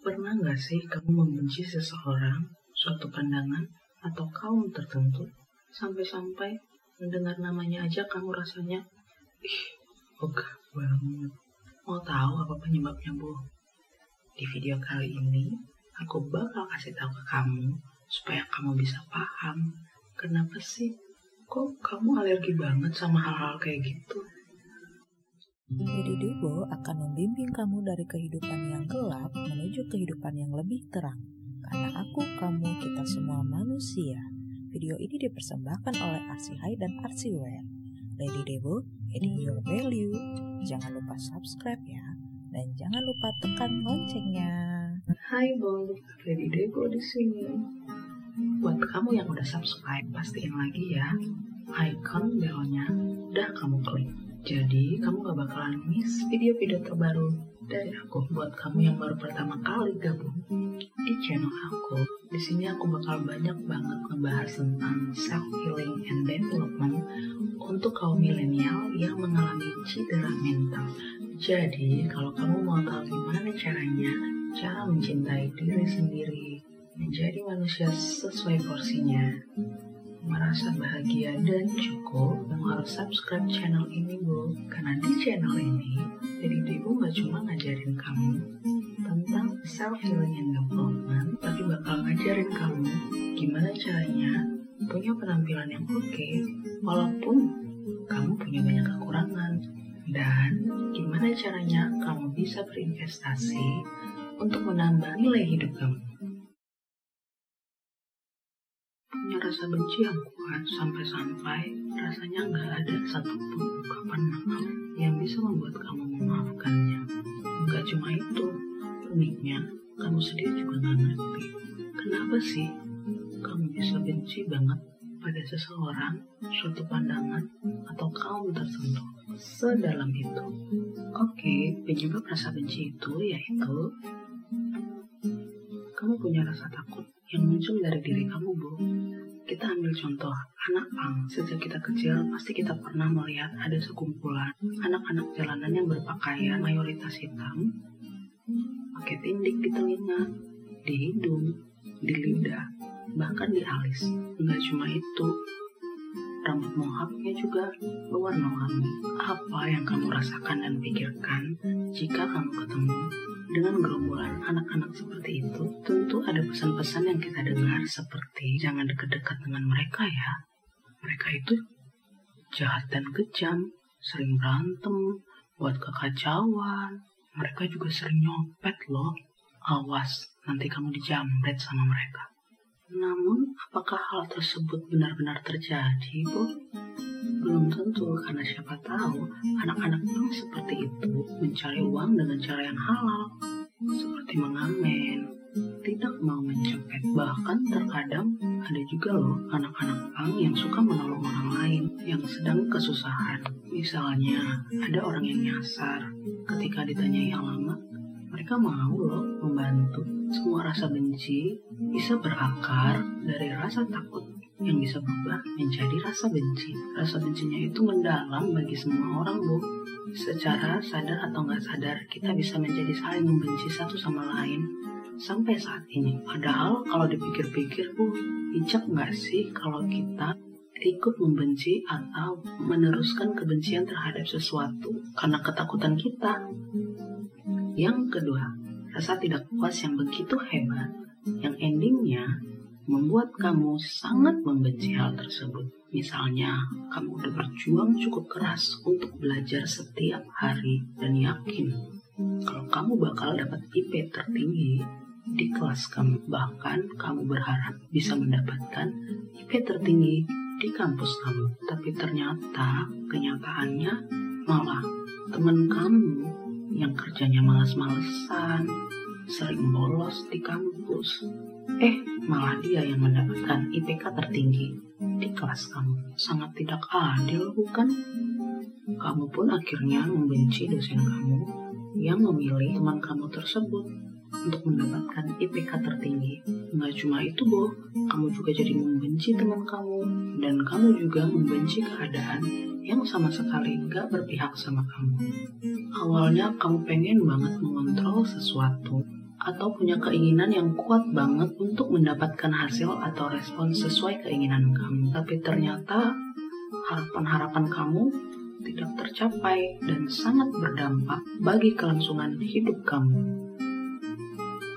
Pernah nggak sih kamu membenci seseorang, suatu pandangan, atau kaum tertentu, sampai-sampai mendengar namanya aja kamu rasanya, ih, ogah banget. Mau tahu apa penyebabnya, Bu? Di video kali ini, aku bakal kasih tahu ke kamu, supaya kamu bisa paham, kenapa sih kok kamu alergi banget sama hal-hal kayak gitu? Lady Debo akan membimbing kamu dari kehidupan yang gelap menuju kehidupan yang lebih terang. Karena aku, kamu, kita semua manusia. Video ini dipersembahkan oleh Arsihai dan Arsiware. Lady Debo, adding your value. Jangan lupa subscribe ya. Dan jangan lupa tekan loncengnya. Hai Bol, Lady Dego di sini. Buat kamu yang udah subscribe, pastiin lagi ya. Icon belnya udah kamu klik. Jadi kamu gak bakalan miss video-video terbaru dari aku buat kamu yang baru pertama kali gabung di channel aku. Di sini aku bakal banyak banget ngebahas tentang self healing and development untuk kaum milenial yang mengalami cedera mental. Jadi kalau kamu mau tahu gimana caranya cara mencintai diri sendiri, menjadi manusia sesuai porsinya, merasa bahagia dan cukup, kamu harus subscribe channel ini, Bu. Karena di channel ini, jadi Ibu gak cuma ngajarin kamu tentang self-healing and development, tapi bakal ngajarin kamu gimana caranya punya penampilan yang oke, walaupun kamu punya banyak kekurangan. Dan gimana caranya kamu bisa berinvestasi untuk menambah nilai hidup kamu punya rasa benci yang kuat sampai-sampai rasanya nggak ada satupun ungkapan maaf yang bisa membuat kamu memaafkannya. Nggak cuma itu, uniknya kamu sendiri juga nggak ngerti. Kenapa sih kamu bisa benci banget pada seseorang, suatu pandangan, atau kaum tertentu? Sedalam itu. Oke, penyebab rasa benci itu yaitu kamu punya rasa takut yang muncul dari diri kamu, Bu. Kita ambil contoh, anak pang. Sejak kita kecil, pasti kita pernah melihat ada sekumpulan anak-anak jalanan yang berpakaian mayoritas hitam, pakai tindik di telinga, di hidung, di lidah, bahkan di alis. Nggak cuma itu, rambut mohawknya juga berwarna-warni. Apa yang kamu rasakan dan pikirkan jika kamu ketemu dengan gerombolan anak-anak seperti itu, ada pesan-pesan yang kita dengar seperti jangan dekat-dekat dengan mereka ya. Mereka itu jahat dan kejam, sering berantem, buat kekacauan. Mereka juga sering nyopet loh. Awas, nanti kamu dijamret sama mereka. Namun, apakah hal tersebut benar-benar terjadi, Bu? Belum tentu, karena siapa tahu anak-anak yang seperti itu mencari uang dengan cara yang halal, seperti mengamen, tidak mau mencopet. Bahkan terkadang ada juga loh anak-anak pang yang suka menolong orang lain yang sedang kesusahan. Misalnya, ada orang yang nyasar, ketika ditanyai alamat, mereka mau loh membantu. Semua rasa benci bisa berakar dari rasa takut yang bisa berubah menjadi rasa benci. Rasa bencinya itu mendalam bagi semua orang, Bu. Secara sadar atau nggak sadar, kita bisa menjadi saling membenci satu sama lain sampai saat ini. Padahal kalau dipikir-pikir, Bu, bijak nggak sih kalau kita ikut membenci atau meneruskan kebencian terhadap sesuatu karena ketakutan kita. Yang kedua, rasa tidak puas yang begitu hebat, yang endingnya membuat kamu sangat membenci hal tersebut. Misalnya, kamu udah berjuang cukup keras untuk belajar setiap hari dan yakin kalau kamu bakal dapat IP tertinggi di kelas kamu. Bahkan kamu berharap bisa mendapatkan IP tertinggi di kampus kamu. Tapi ternyata kenyataannya malah teman kamu yang kerjanya malas-malesan, sering bolos di kampus. Eh, malah dia yang mendapatkan IPK tertinggi di kelas kamu. Sangat tidak adil, bukan? Kamu pun akhirnya membenci dosen kamu yang memilih teman kamu tersebut untuk mendapatkan IPK tertinggi. Nggak cuma itu, Bo. Kamu juga jadi membenci teman kamu. Dan kamu juga membenci keadaan yang sama sekali nggak berpihak sama kamu. Awalnya kamu pengen banget mengontrol sesuatu atau punya keinginan yang kuat banget untuk mendapatkan hasil atau respon sesuai keinginan kamu. Tapi ternyata harapan-harapan kamu tidak tercapai dan sangat berdampak bagi kelangsungan hidup kamu.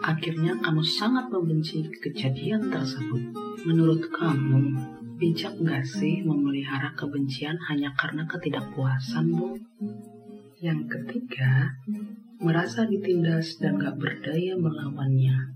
Akhirnya kamu sangat membenci kejadian tersebut. Menurut kamu, bijak gak sih memelihara kebencian hanya karena ketidakpuasan, Bu? Yang ketiga, merasa ditindas dan gak berdaya melawannya.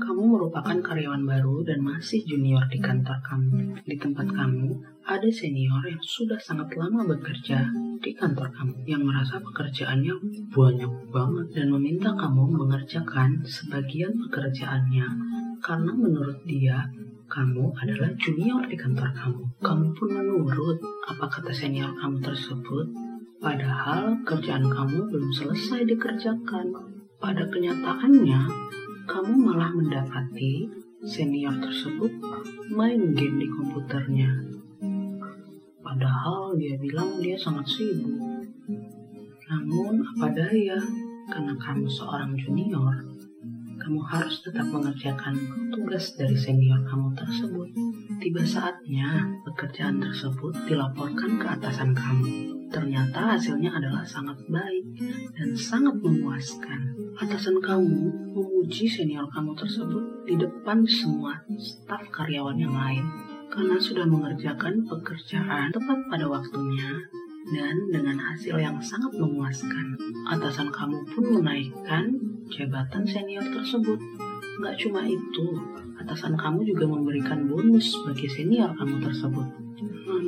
Kamu merupakan karyawan baru dan masih junior di kantor kamu. Di tempat kamu, ada senior yang sudah sangat lama bekerja di kantor kamu yang merasa pekerjaannya banyak banget dan meminta kamu mengerjakan sebagian pekerjaannya karena menurut dia kamu adalah junior di kantor kamu. Kamu pun menurut apa kata senior kamu tersebut, padahal kerjaan kamu belum selesai dikerjakan. Pada kenyataannya, kamu malah mendapati senior tersebut main game di komputernya. Padahal dia bilang dia sangat sibuk. Namun apa daya, karena kamu seorang junior, kamu harus tetap mengerjakan tugas dari senior kamu tersebut. Tiba saatnya pekerjaan tersebut dilaporkan ke atasan kamu. Ternyata hasilnya adalah sangat baik dan sangat memuaskan. Atasan kamu memuji senior kamu tersebut di depan semua staf karyawan yang lain karena sudah mengerjakan pekerjaan tepat pada waktunya dan dengan hasil yang sangat memuaskan. Atasan kamu pun menaikkan jabatan senior tersebut. Gak cuma itu, atasan kamu juga memberikan bonus bagi senior kamu tersebut.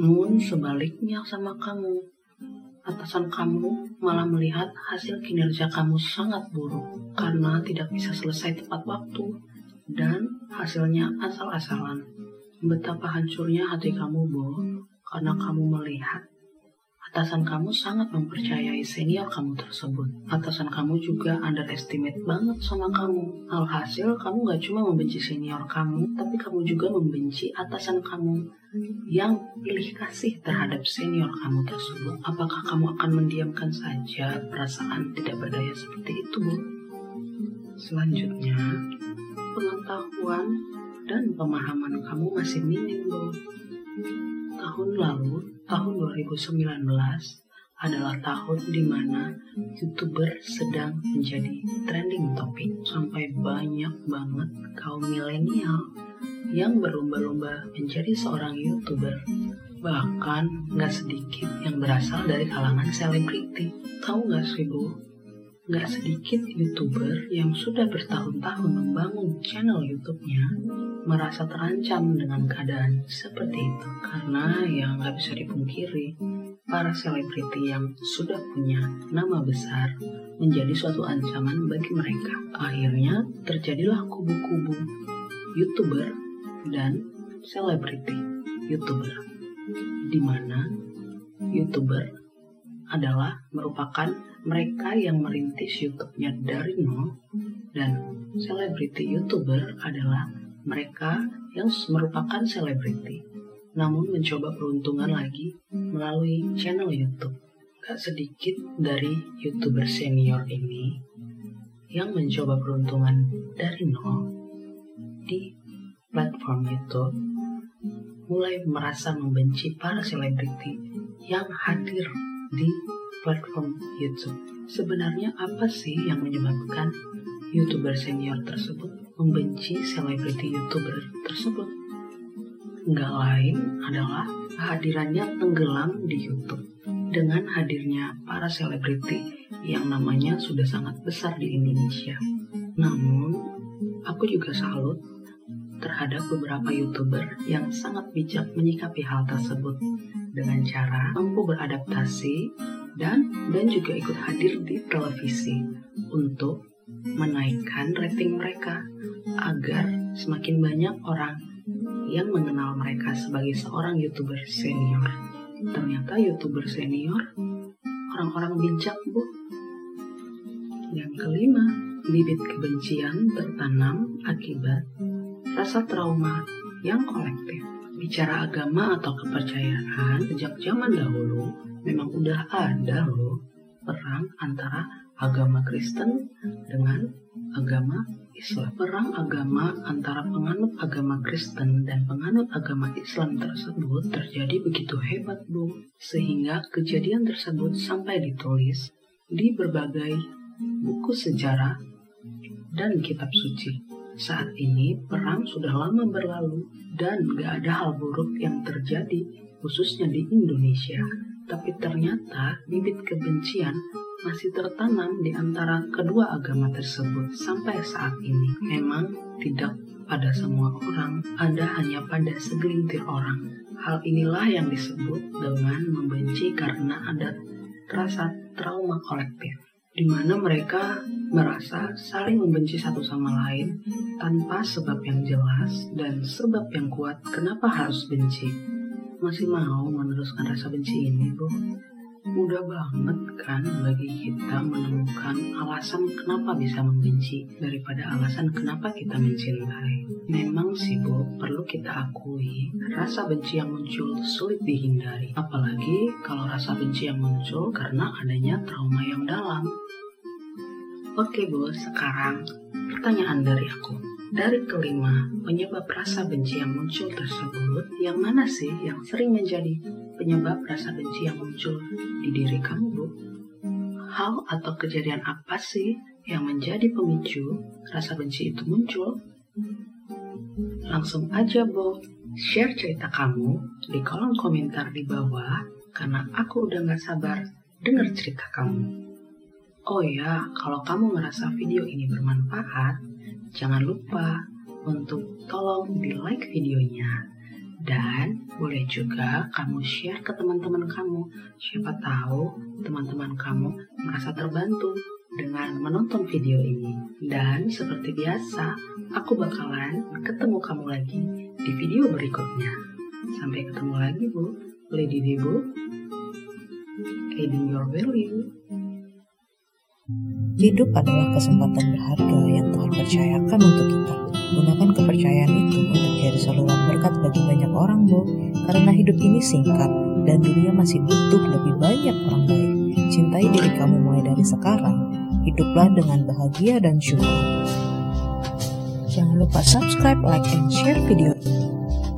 Namun sebaliknya sama kamu, atasan kamu malah melihat hasil kinerja kamu sangat buruk karena tidak bisa selesai tepat waktu dan hasilnya asal-asalan. Betapa hancurnya hati kamu, Bo, karena kamu melihat atasan kamu sangat mempercayai senior kamu tersebut. Atasan kamu juga underestimate banget sama kamu. Alhasil, kamu gak cuma membenci senior kamu, tapi kamu juga membenci atasan kamu yang pilih kasih terhadap senior kamu tersebut. Apakah kamu akan mendiamkan saja perasaan tidak berdaya seperti itu, Bu? Selanjutnya, pengetahuan dan pemahaman kamu masih minim, Bu tahun lalu, tahun 2019, adalah tahun di mana YouTuber sedang menjadi trending topik sampai banyak banget kaum milenial yang berlomba-lomba menjadi seorang YouTuber. Bahkan nggak sedikit yang berasal dari kalangan selebriti. Tahu nggak sih Bu? Nggak sedikit YouTuber yang sudah bertahun-tahun membangun channel YouTube-nya merasa terancam dengan keadaan seperti itu karena yang nggak bisa dipungkiri para selebriti yang sudah punya nama besar menjadi suatu ancaman bagi mereka. Akhirnya terjadilah kubu-kubu youtuber dan selebriti youtuber, di mana youtuber adalah merupakan mereka yang merintis YouTube-nya dari nol dan selebriti youtuber adalah mereka yang merupakan selebriti, namun mencoba peruntungan lagi melalui channel YouTube. Gak sedikit dari youtuber senior ini yang mencoba peruntungan dari nol di platform YouTube mulai merasa membenci para selebriti yang hadir di platform YouTube. Sebenarnya apa sih yang menyebabkan youtuber senior tersebut membenci selebriti youtuber tersebut. Nggak lain adalah kehadirannya tenggelam di YouTube dengan hadirnya para selebriti yang namanya sudah sangat besar di Indonesia. Namun, aku juga salut terhadap beberapa youtuber yang sangat bijak menyikapi hal tersebut dengan cara mampu beradaptasi dan dan juga ikut hadir di televisi untuk menaikkan rating mereka agar semakin banyak orang yang mengenal mereka sebagai seorang youtuber senior. Ternyata youtuber senior orang-orang bijak bu. Yang kelima, bibit kebencian tertanam akibat rasa trauma yang kolektif. Bicara agama atau kepercayaan sejak zaman dahulu memang udah ada loh perang antara agama Kristen dengan agama Islam. Perang agama antara penganut agama Kristen dan penganut agama Islam tersebut terjadi begitu hebat, Bu, sehingga kejadian tersebut sampai ditulis di berbagai buku sejarah dan kitab suci. Saat ini perang sudah lama berlalu dan gak ada hal buruk yang terjadi khususnya di Indonesia. Tapi ternyata bibit kebencian masih tertanam di antara kedua agama tersebut sampai saat ini. Memang tidak pada semua orang, ada hanya pada segelintir orang. Hal inilah yang disebut dengan membenci karena ada rasa trauma kolektif, di mana mereka merasa saling membenci satu sama lain tanpa sebab yang jelas dan sebab yang kuat kenapa harus benci. Masih mau meneruskan rasa benci ini, Bu? Mudah banget kan bagi kita menemukan alasan kenapa bisa membenci daripada alasan kenapa kita mencintai. Memang sih Bu, perlu kita akui, rasa benci yang muncul sulit dihindari. Apalagi kalau rasa benci yang muncul karena adanya trauma yang dalam. Oke Bu, sekarang pertanyaan dari aku. Dari kelima penyebab rasa benci yang muncul tersebut, yang mana sih yang sering menjadi penyebab rasa benci yang muncul di diri kamu, Bu? Hal atau kejadian apa sih yang menjadi pemicu rasa benci itu muncul? Langsung aja, Bu, share cerita kamu di kolom komentar di bawah, karena aku udah gak sabar dengar cerita kamu. Oh ya, kalau kamu ngerasa video ini bermanfaat, Jangan lupa untuk tolong di like videonya dan boleh juga kamu share ke teman-teman kamu. Siapa tahu teman-teman kamu merasa terbantu dengan menonton video ini. Dan seperti biasa, aku bakalan ketemu kamu lagi di video berikutnya. Sampai ketemu lagi, Bu. Lady Debu. Aiding your value. Hidup adalah kesempatan berharga yang Tuhan percayakan untuk kita. Gunakan kepercayaan itu untuk jadi saluran berkat bagi banyak orang, Bu. Karena hidup ini singkat dan dunia masih butuh lebih banyak orang baik. Cintai diri kamu mulai dari sekarang. Hiduplah dengan bahagia dan syukur. Jangan lupa subscribe, like, and share video ini.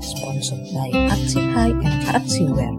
Sponsored by Aksi High and Aksi Wear.